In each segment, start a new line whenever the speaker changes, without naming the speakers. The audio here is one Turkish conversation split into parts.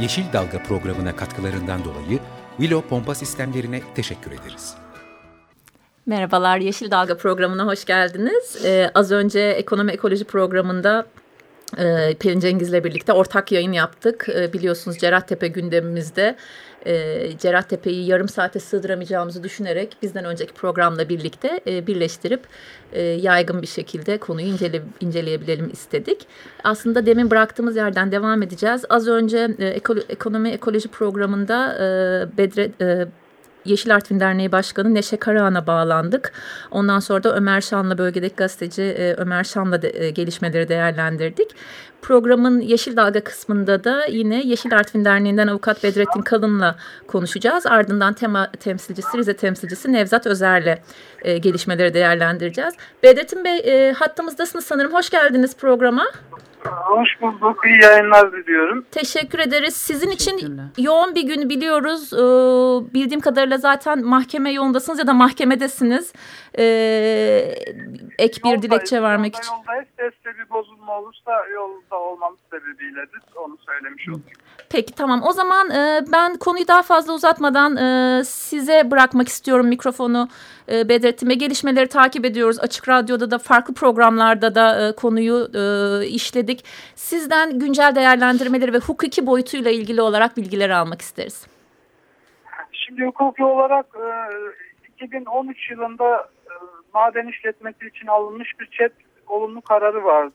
Yeşil Dalga programına katkılarından dolayı Willow Pompa Sistemlerine teşekkür ederiz.
Merhabalar, Yeşil Dalga programına hoş geldiniz. Ee, az önce Ekonomi Ekoloji programında e, Pelin Cengiz'le birlikte ortak yayın yaptık. E, biliyorsunuz Cerattepe gündemimizde. E, Cerattepe'yi yarım saate sığdıramayacağımızı düşünerek bizden önceki programla birlikte e, birleştirip e, yaygın bir şekilde konuyu incele, inceleyebilelim istedik. Aslında demin bıraktığımız yerden devam edeceğiz. Az önce e, ekolo, Ekonomi Ekoloji programında e, Bedre... E, Yeşil Artvin Derneği Başkanı Neşe Karahan'a bağlandık. Ondan sonra da Ömer Şan'la bölgedeki gazeteci e, Ömer Şan'la de, e, gelişmeleri değerlendirdik. Programın Yeşil Dalga kısmında da yine Yeşil Artvin Derneği'nden avukat Bedrettin Kalın'la konuşacağız. Ardından tema temsilcisi, Rize temsilcisi Nevzat Özer'le e, gelişmeleri değerlendireceğiz. Bedrettin Bey e, hattımızdasınız sanırım. Hoş geldiniz programa.
Hoş bulduk. İyi yayınlar diliyorum.
Teşekkür ederiz. Sizin için yoğun bir gün biliyoruz. Ee, bildiğim kadarıyla zaten mahkeme yolundasınız ya da mahkemedesiniz. Ee, ek bir dilekçe vermek için.
Yoldayız. Testte bir bozulma olursa yolda olmamız sebebiyledir. Onu söylemiş olayım.
Peki tamam. O zaman e, ben konuyu daha fazla uzatmadan e, size bırakmak istiyorum mikrofonu. E, Bedrettin gelişmeleri takip ediyoruz. Açık Radyo'da da farklı programlarda da e, konuyu e, işledik. Sizden güncel değerlendirmeleri ve hukuki boyutuyla ilgili olarak bilgileri almak isteriz.
Şimdi hukuki olarak e, 2013 yılında e, maden işletmesi için alınmış bir çet olumlu kararı vardı.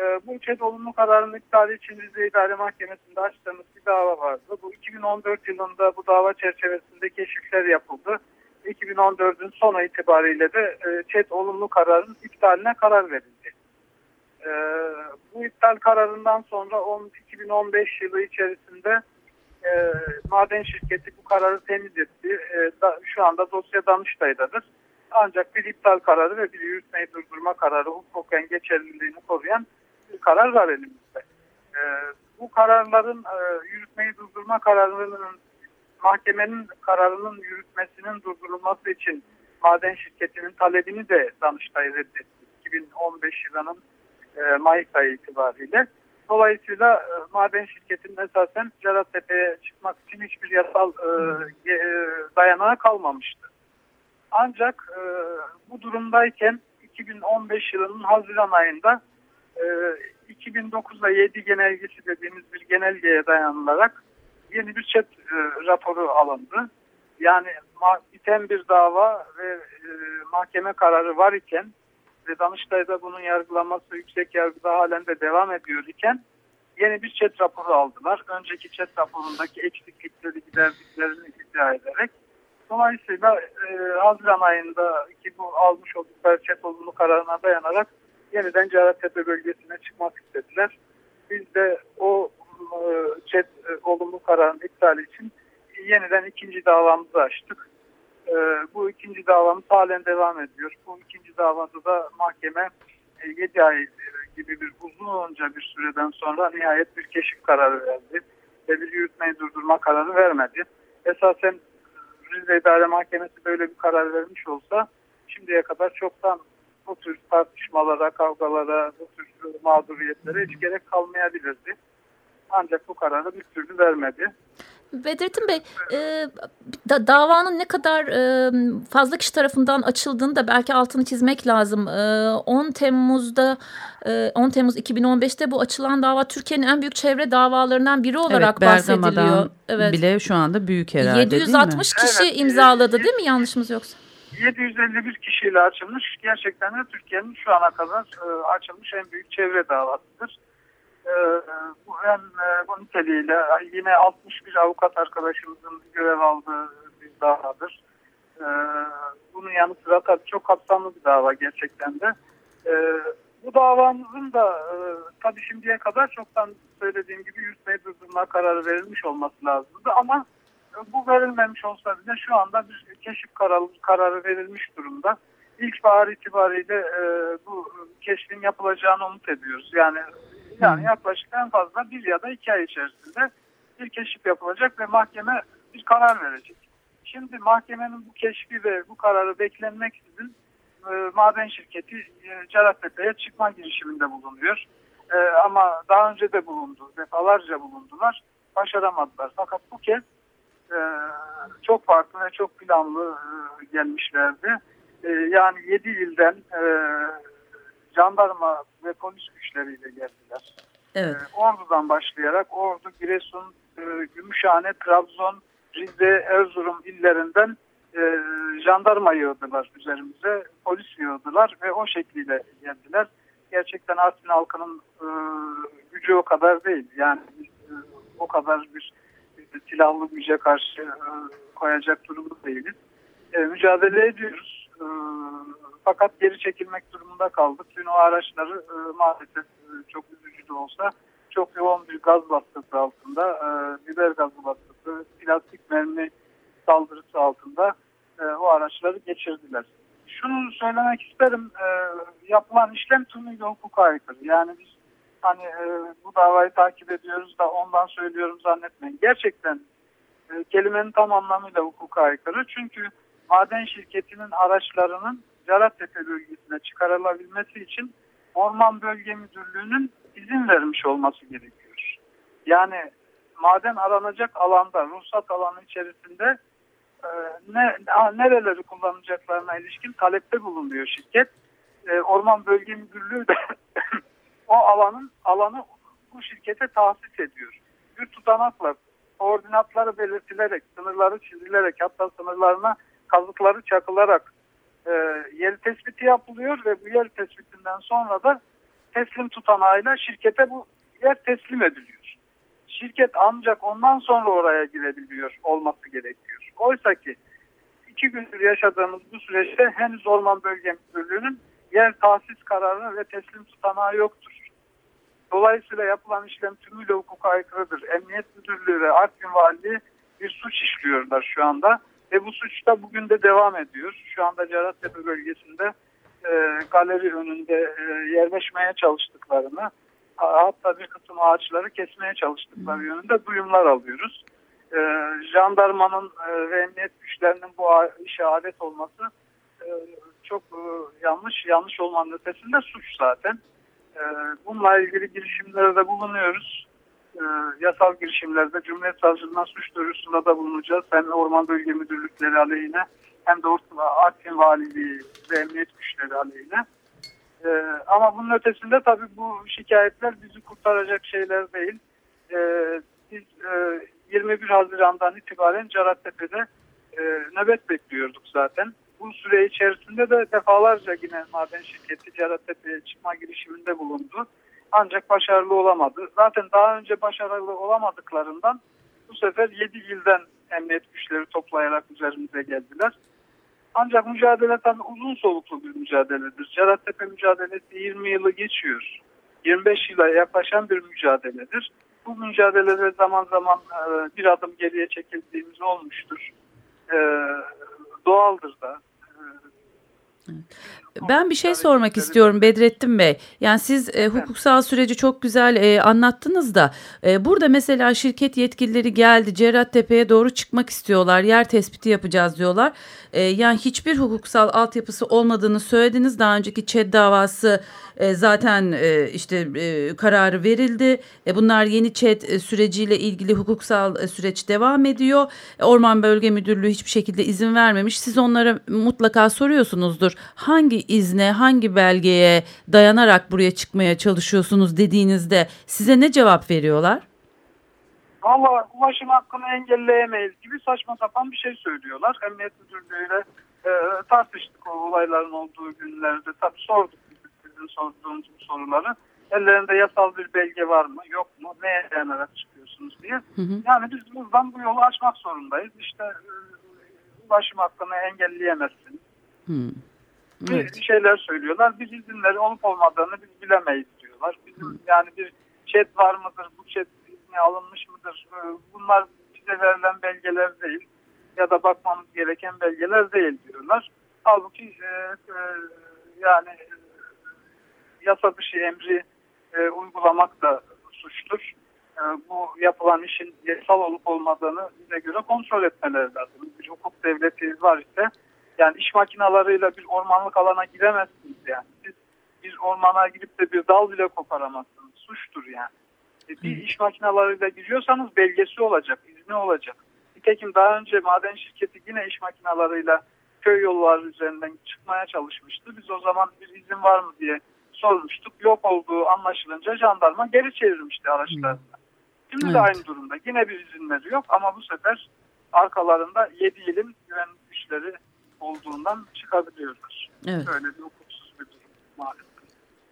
E, bu çet olumlu kararının iptali için Rize İdare Mahkemesi'nde açtığımız bir dava vardı. Bu 2014 yılında bu dava çerçevesinde keşifler yapıldı. 2014'ün sonu itibariyle de e, çet olumlu kararın iptaline karar verildi. E, bu iptal kararından sonra 10, 2015 yılı içerisinde e, maden şirketi bu kararı temiz etti. E, da, şu anda dosya Danıştay'dadır. Ancak bir iptal kararı ve bir yürütmeyi durdurma kararı hukuken geçerliliğini koruyan karar var elimizde. E, bu kararların e, yürütmeyi durdurma kararlarının mahkemenin kararının yürütmesinin durdurulması için maden şirketinin talebini de Danıştay reddetti. 2015 yılının e, Mayıs ayı itibariyle. Dolayısıyla e, maden şirketinin esasen Cerattepe'ye çıkmak için hiçbir yasal e, e, dayanağı kalmamıştı. Ancak e, bu durumdayken 2015 yılının Haziran ayında e, 2009'da 7 genelgesi dediğimiz bir genelgeye dayanılarak yeni bir chat e, raporu alındı. Yani biten bir dava ve e, mahkeme kararı var iken ve Danıştay'da bunun yargılanması yüksek yargıda halen de devam ediyor iken yeni bir chat raporu aldılar. Önceki chat raporundaki eksiklikleri giderdiklerini iddia ederek. Dolayısıyla e, Haziran ayında ki bu almış oldukları chat olumlu kararına dayanarak yeniden Cerattepe bölgesine çıkmak istediler. Biz de o chat e, olumlu kararın iptali için yeniden ikinci davamızı açtık. E, bu ikinci davamız halen devam ediyor. Bu ikinci davada da mahkeme 7 e, ay gibi bir uzunca bir süreden sonra nihayet bir keşif kararı verdi ve bir yürütmeyi durdurma kararı vermedi. Esasen Rize İdare Mahkemesi böyle bir karar vermiş olsa şimdiye kadar çoktan bu tür tartışmalara, kavgalara, bu tür mağduriyetlere hiç gerek kalmayabilirdi. Ancak bu kararı bir türlü vermedi.
Bedrettin Bey, e, da, davanın ne kadar e, fazla kişi tarafından açıldığını da belki altını çizmek lazım. E, 10 Temmuz'da, e, 10 Temmuz 2015'te bu açılan dava Türkiye'nin en büyük çevre davalarından biri olarak evet, bahsediliyor.
Evet, bile şu anda büyük herhalde
760 kişi evet, imzaladı değil mi yanlışımız yoksa?
751 kişiyle açılmış. Gerçekten de Türkiye'nin şu ana kadar e, açılmış en büyük çevre davasıdır. E, bu hem e, bu niteliğiyle yine 61 avukat arkadaşımızın görev aldığı bir davadır. Bunun yanı sıra tabii çok kapsamlı bir dava gerçekten de. Bu davamızın da e, tabii şimdiye kadar çoktan söylediğim gibi yürütmeyi durdurma kararı verilmiş olması lazımdı ama bu verilmemiş olsa bile şu anda bir keşif kararı, kararı verilmiş durumda. İlkbahar itibariyle e, bu keşfin yapılacağını umut ediyoruz. Yani yani yaklaşık en fazla bir ya da iki ay içerisinde bir keşif yapılacak ve mahkeme bir karar verecek. Şimdi mahkemenin bu keşfi ve bu kararı beklenmeksizin e, maden şirketi e, Cerattepe'ye çıkma girişiminde bulunuyor. E, ama daha önce de bulundu, defalarca bulundular. Başaramadılar. Fakat bu kez e, çok farklı ve çok planlı e, gelmişlerdi. E, yani 7 ilden e, jandarma ve polis güçleriyle geldiler.
Evet.
E, Ordu'dan başlayarak Ordu, Giresun, e, Gümüşhane, Trabzon, Rize, Erzurum illerinden e, jandarma yığdılar üzerimize, polis yığdılar ve o şekliyle geldiler. Gerçekten Artvin halkının e, gücü o kadar değil. Yani e, o kadar bir silahlı güce karşı e, koyacak durumda değiliz. E, mücadele ediyoruz. E, fakat geri çekilmek durumunda kaldık. Dün o araçları e, maalesef e, çok üzücü de olsa çok yoğun bir gaz baskısı altında, e, biber gazı baskısı, plastik mermi saldırısı altında e, o araçları geçirdiler. Şunu söylemek isterim, e, yapılan işlem tümüyle hukuka aykırı. Yani biz hani e, bu davayı takip ediyoruz da ondan söylüyorum zannetmeyin. Gerçekten e, kelimenin tam anlamıyla hukuka aykırı. Çünkü maden şirketinin araçlarının Carattepe bölgesine çıkarılabilmesi için Orman Bölge Müdürlüğü'nün izin vermiş olması gerekiyor. Yani maden aranacak alanda, ruhsat alanı içerisinde e, ne, nereleri kullanacaklarına ilişkin talepte bulunuyor şirket. E, Orman Bölge Müdürlüğü de o alanın alanı bu şirkete tahsis ediyor. Bir tutanakla koordinatları belirtilerek, sınırları çizilerek hatta sınırlarına kazıkları çakılarak e, yer tespiti yapılıyor ve bu yer tespitinden sonra da teslim tutanağıyla şirkete bu yer teslim ediliyor. Şirket ancak ondan sonra oraya girebiliyor olması gerekiyor. Oysa ki iki gündür yaşadığımız bu süreçte henüz Orman Bölge Müdürlüğü'nün yer tahsis kararı ve teslim tutanağı yoktur. Dolayısıyla yapılan işlem tümüyle hukuka aykırıdır. Emniyet Müdürlüğü ve Artvin Valiliği bir suç işliyorlar şu anda. Ve bu suç da bugün de devam ediyor. Şu anda Cerattepe bölgesinde e, galeri önünde e, yerleşmeye çalıştıklarını hatta bir kısım ağaçları kesmeye çalıştıkları yönünde duyumlar alıyoruz. E, jandarmanın e, ve emniyet güçlerinin bu işe alet olması e, çok e, yanlış, yanlış olmanın ötesinde suç zaten. E, bununla ilgili girişimlerde bulunuyoruz. E, yasal girişimlerde Cumhuriyet Savcılığına suç duyurusunda da bulunacağız. Hem Orman Bölge Müdürlükleri aleyhine hem de Artvin Valiliği ve Emniyet Güçleri aleyhine. E, ama bunun ötesinde tabii bu şikayetler bizi kurtaracak şeyler değil. E, biz e, 21 Haziran'dan itibaren Carattepe'de e, nöbet bekliyorduk zaten. Bu süre içerisinde de defalarca yine maden şirketi Carattepe'ye çıkma girişiminde bulundu. Ancak başarılı olamadı. Zaten daha önce başarılı olamadıklarından bu sefer 7 ilden emniyet güçleri toplayarak üzerimize geldiler. Ancak mücadele tabii uzun soluklu bir mücadeledir. Cerattepe mücadelesi 20 yılı geçiyor. 25 yıla yaklaşan bir mücadeledir. Bu mücadelede zaman zaman e, bir adım geriye çekildiğimiz olmuştur. E, doğaldır da. 嗯。
Ben bir şey sormak istiyorum Bedrettin Bey. Yani siz e, hukuksal süreci çok güzel e, anlattınız da e, burada mesela şirket yetkilileri geldi Cerrahtepe'ye doğru çıkmak istiyorlar. Yer tespiti yapacağız diyorlar. E, yani hiçbir hukuksal altyapısı olmadığını söylediniz. Daha önceki ÇED davası e, zaten e, işte e, kararı verildi. E, bunlar yeni ÇED e, süreciyle ilgili hukuksal e, süreç devam ediyor. E, Orman Bölge Müdürlüğü hiçbir şekilde izin vermemiş. Siz onlara mutlaka soruyorsunuzdur. Hangi izne, hangi belgeye dayanarak buraya çıkmaya çalışıyorsunuz dediğinizde size ne cevap veriyorlar?
Valla ulaşım hakkını engelleyemeyiz gibi saçma sapan bir şey söylüyorlar. Emniyet Müdürlüğü'yle e, tartıştık o olayların olduğu günlerde. Tabii sorduk bizim sorduğumuz bu soruları. Ellerinde yasal bir belge var mı yok mu neye dayanarak çıkıyorsunuz diye. Hı hı. Yani biz buradan bu yolu açmak zorundayız. İşte e, ulaşım hakkını engelleyemezsiniz. Hı.
Evet.
bir şeyler söylüyorlar. Biz izinleri olup olmadığını biz bilemeyiz diyorlar. Bizim yani bir chat var mıdır, bu chat izni alınmış mıdır? Ee, Bunlar bize verilen belgeler değil ya da bakmamız gereken belgeler değil diyorlar. Halbuki e, e, yani e, yasa dışı emri e, uygulamak da suçtur. E, bu yapılan işin yasal olup olmadığını bize göre kontrol etmeleri lazım. Bir hukuk devleti var ise yani iş makinalarıyla bir ormanlık alana giremezsiniz yani. Siz bir ormana girip de bir dal bile koparamazsınız. Suçtur yani. E, bir iş makinalarıyla giriyorsanız belgesi olacak, izni olacak. Nitekim daha önce maden şirketi yine iş makinalarıyla köy yolları üzerinden çıkmaya çalışmıştı. Biz o zaman bir izin var mı diye sormuştuk. Yok olduğu anlaşılınca jandarma geri çevirmişti araçlarını. Şimdi de
Evet.
aynı durumda. Yine bir izinleri yok ama bu sefer arkalarında 7 yılın güvenlik güçleri olduğundan çıkabiliyorlar.
Evet.
Böyle bir hukuksuz bir durum maalesef.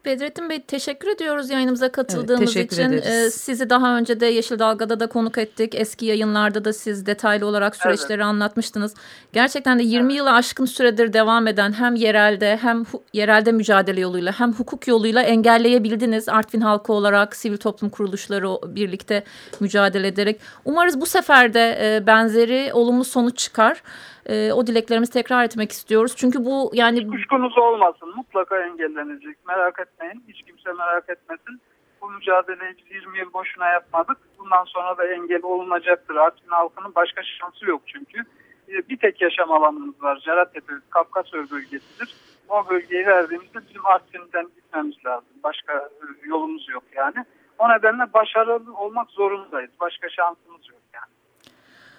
Bedrettin Bey teşekkür ediyoruz yayınımıza katıldığımız
teşekkür
için.
ederiz.
Ee, sizi daha önce de Yeşil Dalga'da da konuk ettik. Eski yayınlarda da siz detaylı olarak süreçleri anlatmıştınız. Gerçekten de 20 yılı aşkın süredir devam eden hem yerelde hem yerelde mücadele yoluyla hem hukuk yoluyla engelleyebildiniz. Artvin halkı olarak sivil toplum kuruluşları birlikte mücadele ederek. Umarız bu sefer de e, benzeri olumlu sonuç çıkar. E, o dileklerimizi tekrar etmek istiyoruz. Çünkü bu yani
Kuşkunuz olmasın. Mutlaka engellenecek. Merak etmeyin. Hiç kimse merak etmesin. Bu mücadeleyi biz 20 yıl boşuna yapmadık. Bundan sonra da engel olunacaktır. Artvin halkının başka şansı yok çünkü. Ee, Bir tek yaşam alanımız var. Cerattepe, Kafkasör bölgesidir. O bölgeyi verdiğimizde bizim Artvin'den gitmemiz lazım. Başka e, yolumuz yok yani. O nedenle başarılı olmak zorundayız. Başka şansımız yok yani.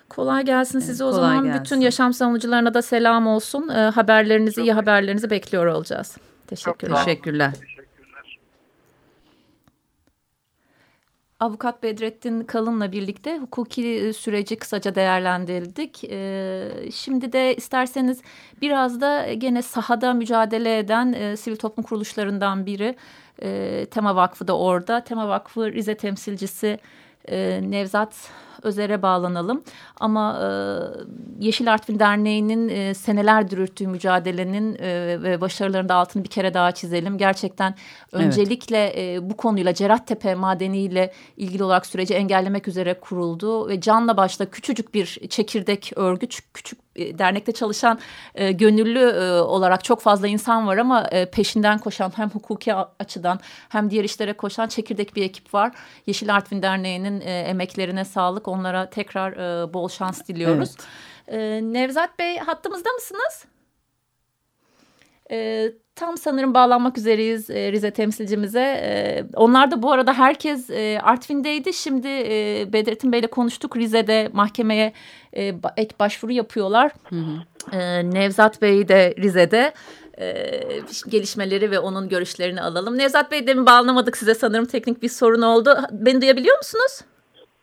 Kolay gelsin size o
kolay
zaman.
gelsin.
Bütün yaşam savunucularına da selam olsun. Ee, haberlerinizi, iyi haberlerinizi bekliyor olacağız. Teşekkürler.
Teşekkürler.
Teşekkürler.
Avukat Bedrettin Kalın'la birlikte hukuki süreci kısaca değerlendirdik. Ee, şimdi de isterseniz biraz da gene sahada mücadele eden e, sivil toplum kuruluşlarından biri e, Tema Vakfı da orada. Tema Vakfı Rize temsilcisi e, Nevzat Özer'e bağlanalım. Ama e, Yeşil Artvin Derneği'nin e, senelerdir yürüttüğü mücadelenin e, ve başarılarının da altını bir kere daha çizelim. Gerçekten öncelikle e, bu konuyla Cerattepe madeniyle ilgili olarak süreci engellemek üzere kuruldu ve canla başla küçücük bir çekirdek örgüt, küçük e, dernekte çalışan e, gönüllü e, olarak çok fazla insan var ama e, peşinden koşan hem hukuki açıdan hem diğer işlere koşan çekirdek bir ekip var. Yeşil Artvin Derneği'nin e, emeklerine sağlık. Onlara tekrar e, bol şans diliyoruz. E, Nevzat Bey hattımızda mısınız? E, tam sanırım bağlanmak üzereyiz e, Rize temsilcimize. E, onlar da bu arada herkes e, Artvin'deydi. Şimdi e, Bedrettin Bey'le konuştuk. Rize'de mahkemeye e, ek başvuru yapıyorlar. E, Nevzat Bey de Rize'de. E, gelişmeleri ve onun görüşlerini alalım. Nevzat Bey demin bağlanamadık size sanırım teknik bir sorun oldu. Beni duyabiliyor musunuz?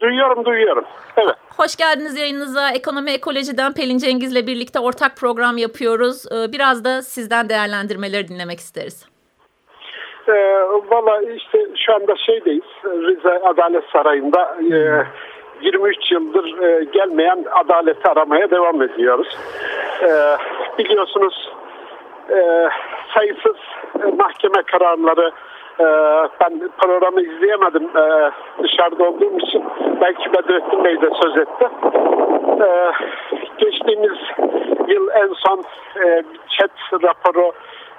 Duyuyorum duyuyorum. Evet.
Hoş geldiniz yayınınıza. Ekonomi Ekoloji'den Pelin Cengiz'le birlikte ortak program yapıyoruz. Ee, Biraz da sizden değerlendirmeleri dinlemek isteriz.
Ee, Valla işte şu anda şeydeyiz. Rize Adalet Sarayı'nda e, 23 yıldır e, gelmeyen adaleti aramaya devam ediyoruz. Ee, biliyorsunuz e, sayısız e, mahkeme kararları e, ben programı izleyemedim e, dışarıda olduğum için belki Bedrettin Bey de söz etti. Ee, geçtiğimiz yıl en son e, chat raporu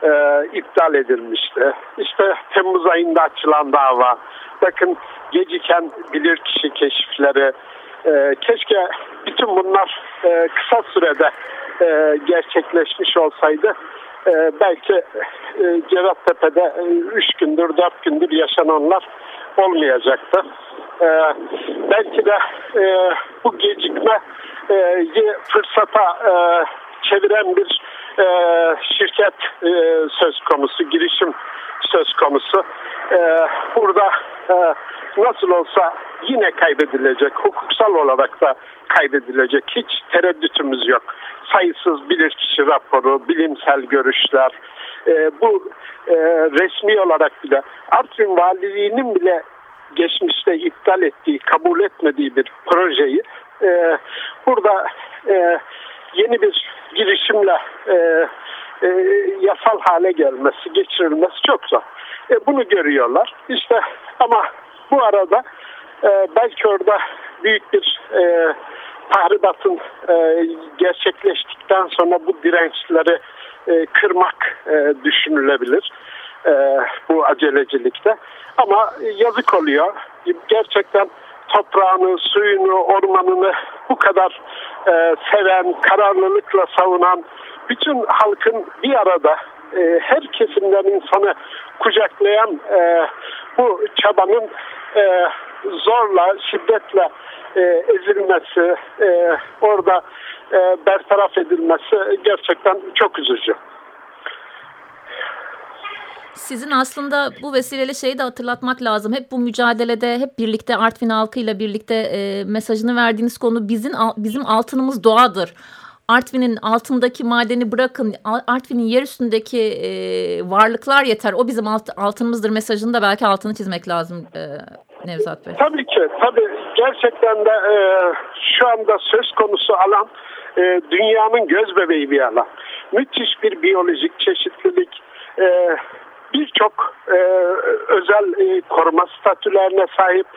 e, iptal edilmişti. İşte Temmuz ayında açılan dava. Bakın geciken bilirkişi keşifleri. Keşke bütün bunlar e, kısa sürede gerçekleşmiş olsaydı. E, belki e, Cerattepe'de 3 gündür 4 gündür yaşananlar olmayacaktı. E, belki de e, bu gecikme e, fırsata e, çeviren bir e, şirket e, söz konusu, girişim söz konusu. E, burada e, nasıl olsa yine kaybedilecek, hukuksal olarak da kaybedilecek hiç tereddütümüz yok. Sayısız bilirkişi raporu, bilimsel görüşler, e, bu e, resmi olarak bile Artvin Valiliği'nin bile geçmişte iptal ettiği, kabul etmediği bir projeyi e, burada e, yeni bir girişimle e, e, yasal hale gelmesi, geçirilmesi çok zor. E, bunu görüyorlar. İşte ama bu arada e, belki orada büyük bir e, tahribatın e, gerçekleştikten sonra bu dirençleri e, kırmak e, düşünülebilir e, bu acelecilikte. Ama yazık oluyor. Gerçekten toprağını, suyunu, ormanını bu kadar e, seven, kararlılıkla savunan bütün halkın bir arada e, her kesimden insanı kucaklayan e, bu çabanın e, zorla, şiddetle e, ezilmesi, e, orada e, bertaraf edilmesi gerçekten çok üzücü.
Sizin aslında bu vesileyle şeyi de hatırlatmak lazım. Hep bu mücadelede hep birlikte Artvin halkıyla birlikte e, mesajını verdiğiniz konu bizim bizim altınımız doğadır. Artvin'in altındaki madeni bırakın Artvin'in yer üstündeki e, varlıklar yeter. O bizim alt, altınımızdır mesajını da belki altını çizmek lazım e, Nevzat Bey.
Tabii ki. Tabii gerçekten de e, şu anda söz konusu alan e, dünyanın göz bebeği bir alan. Müthiş bir biyolojik çeşitlilik, e, birçok e, özel e, koruma statülerine sahip.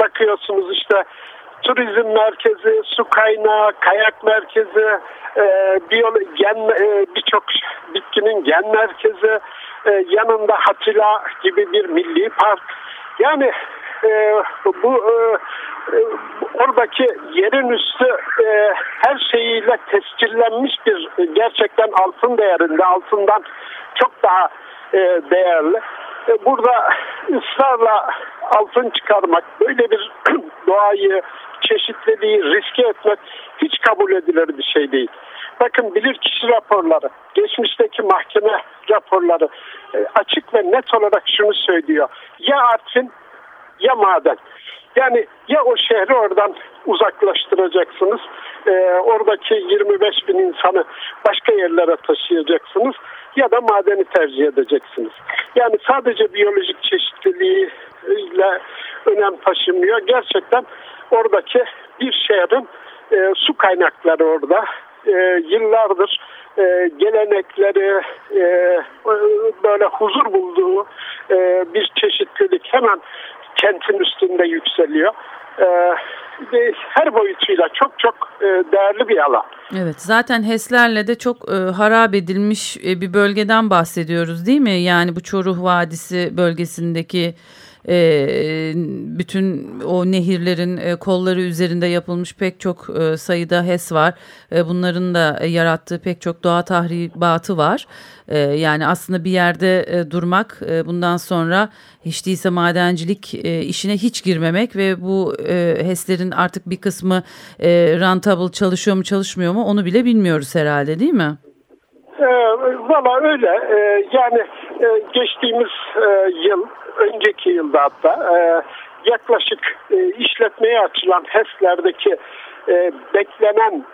Bakıyorsunuz işte turizm merkezi, su kaynağı, kayak merkezi, e, gen e, birçok bitkinin gen merkezi, e, yanında Hatila gibi bir milli park. Yani e, bu e, e, oradaki yerin üstü e, her şeyiyle tescillenmiş bir gerçekten altın değerinde altından çok daha e, değerli. E, burada ısrarla altın çıkarmak, böyle bir doğayı, çeşitliliği riske etmek hiç kabul edilir bir şey değil. Bakın bilirkişi raporları, geçmişteki mahkeme raporları e, açık ve net olarak şunu söylüyor. Ya Artvin ya maden. Yani ya o şehri oradan uzaklaştıracaksınız, e, oradaki 25 bin insanı başka yerlere taşıyacaksınız ya da madeni tercih edeceksiniz. Yani sadece biyolojik çeşitliliğiyle önem taşımıyor. Gerçekten oradaki bir şehrin e, su kaynakları orada. E, yıllardır e, gelenekleri e, böyle huzur bulduğu e, bir çeşitlilik hemen kentin üstünde yükseliyor. E, her boyutuyla çok çok e, değerli bir alan.
Evet zaten HES'lerle de çok e, harap edilmiş e, bir bölgeden bahsediyoruz değil mi? Yani bu Çoruh Vadisi bölgesindeki e, bütün o nehirlerin e, kolları üzerinde yapılmış pek çok e, sayıda HES var. E, bunların da yarattığı pek çok doğa tahribatı var. E, yani aslında bir yerde e, durmak e, bundan sonra hiç değilse madencilik e, işine hiç girmemek ve bu e, HES'lerin artık bir kısmı e, rentable çalışıyor mu çalışmıyor mu onu bile bilmiyoruz herhalde değil mi?
E, Valla öyle. E, yani e, geçtiğimiz e, yıl önceki yılda hatta e, yaklaşık e, işletmeye açılan HES'lerdeki e, beklenen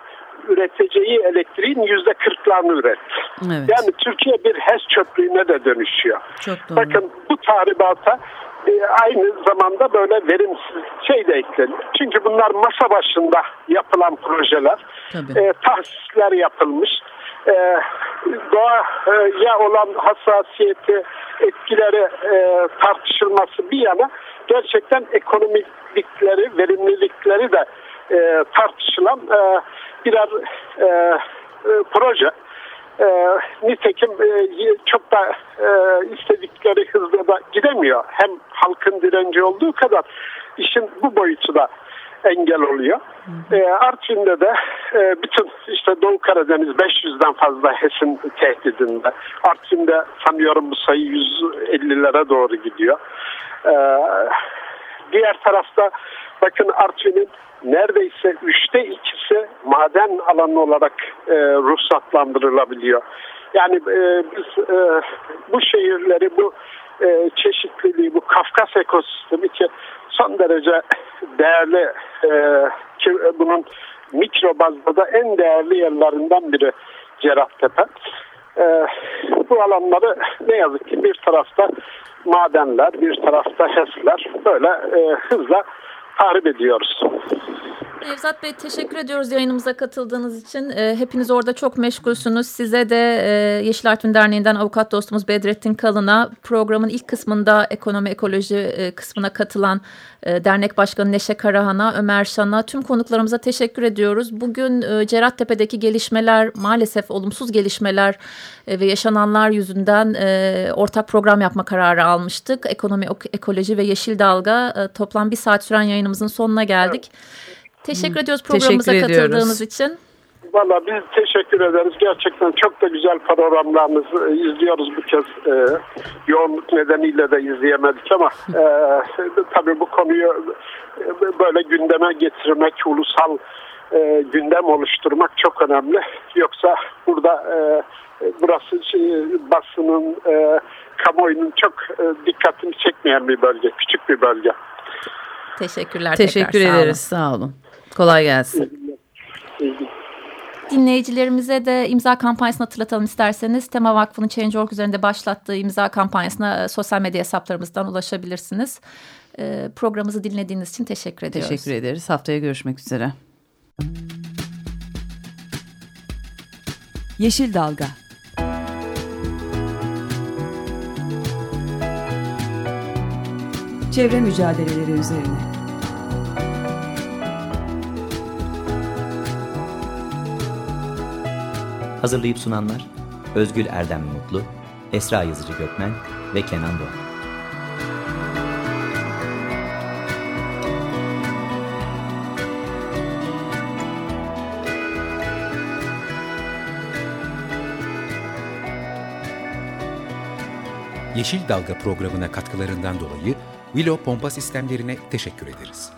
üreteceği elektriğin yüzde kırklarını üretti. Evet. Yani Türkiye bir HES çöplüğüne de dönüşüyor. Çok doğru. Bakın bu tahribata e, aynı zamanda böyle verimsiz şey de ekleniyor. Çünkü bunlar masa başında yapılan projeler. E, tahsisler yapılmış. E, doğaya olan hassasiyeti, etkileri e, tartışılması bir yana gerçekten ekonomiklikleri, verimlilikleri de e, tartışılan e, birer e, e, proje. E, nitekim e, çok da e, istedikleri hızla da gidemiyor. Hem halkın direnci olduğu kadar işin bu boyutu da engel oluyor. E, Artvin'de de e, bütün işte Doğu Karadeniz 500'den fazla HES'in tehdidinde. Artvin'de sanıyorum bu sayı 150'lere doğru gidiyor. E, diğer tarafta bakın Artvin'in neredeyse üçte ikisi maden alanı olarak e, ruhsatlandırılabiliyor. Yani e, biz e, bu şehirleri, bu e, çeşitliliği, bu Kafkas ekosistemi ki son derece değerli e, ki bunun mikro bazda da en değerli yerlerinden biri Cerattepe. E, bu alanları ne yazık ki bir tarafta madenler, bir tarafta HES'ler böyle e, hızla tahrip ediyoruz.
Nevzat Bey teşekkür ediyoruz yayınımıza katıldığınız için. E, hepiniz orada çok meşgulsünüz. Size de e, Yeşil Artvin Derneği'nden avukat dostumuz Bedrettin Kalın'a programın ilk kısmında ekonomi ekoloji e, kısmına katılan e, dernek başkanı Neşe Karahan'a, Ömer Şan'a tüm konuklarımıza teşekkür ediyoruz. Bugün e, Cerattepe'deki gelişmeler maalesef olumsuz gelişmeler e, ve yaşananlar yüzünden e, ortak program yapma kararı almıştık. Ekonomi, ekoloji ve Yeşil Dalga e, toplam bir saat süren yayınımızın sonuna geldik. Evet. Teşekkür ediyoruz programımıza teşekkür katıldığınız için.
Valla biz teşekkür ederiz. Gerçekten çok da güzel programlarınızı izliyoruz bu kez. E, yoğunluk nedeniyle de izleyemedik ama e, tabii bu konuyu e, böyle gündeme getirmek, ulusal e, gündem oluşturmak çok önemli. Yoksa burada e, burası şey, basının, e, kamuoyunun çok e, dikkatini çekmeyen bir bölge, küçük bir bölge.
Teşekkürler.
Teşekkür
tekrar,
ederiz. Sağ olun. Sağ olun. Kolay gelsin.
Dinleyicilerimize de imza kampanyasını hatırlatalım isterseniz. Tema Vakfı'nın Change.org üzerinde başlattığı imza kampanyasına e, sosyal medya hesaplarımızdan ulaşabilirsiniz. E, programımızı dinlediğiniz için teşekkür ediyoruz.
Teşekkür ederiz. Haftaya görüşmek üzere.
Yeşil Dalga Çevre mücadeleleri üzerine
Hazırlayıp sunanlar Özgül Erdem Mutlu, Esra Yazıcı Gökmen ve Kenan Doğan.
Yeşil Dalga programına katkılarından dolayı Willow Pompa Sistemlerine teşekkür ederiz.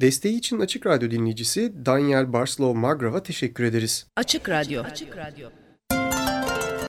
Desteği için Açık Radyo dinleyicisi Daniel Barslow Magrav'a teşekkür ederiz.
Açık Radyo. Açık Radyo.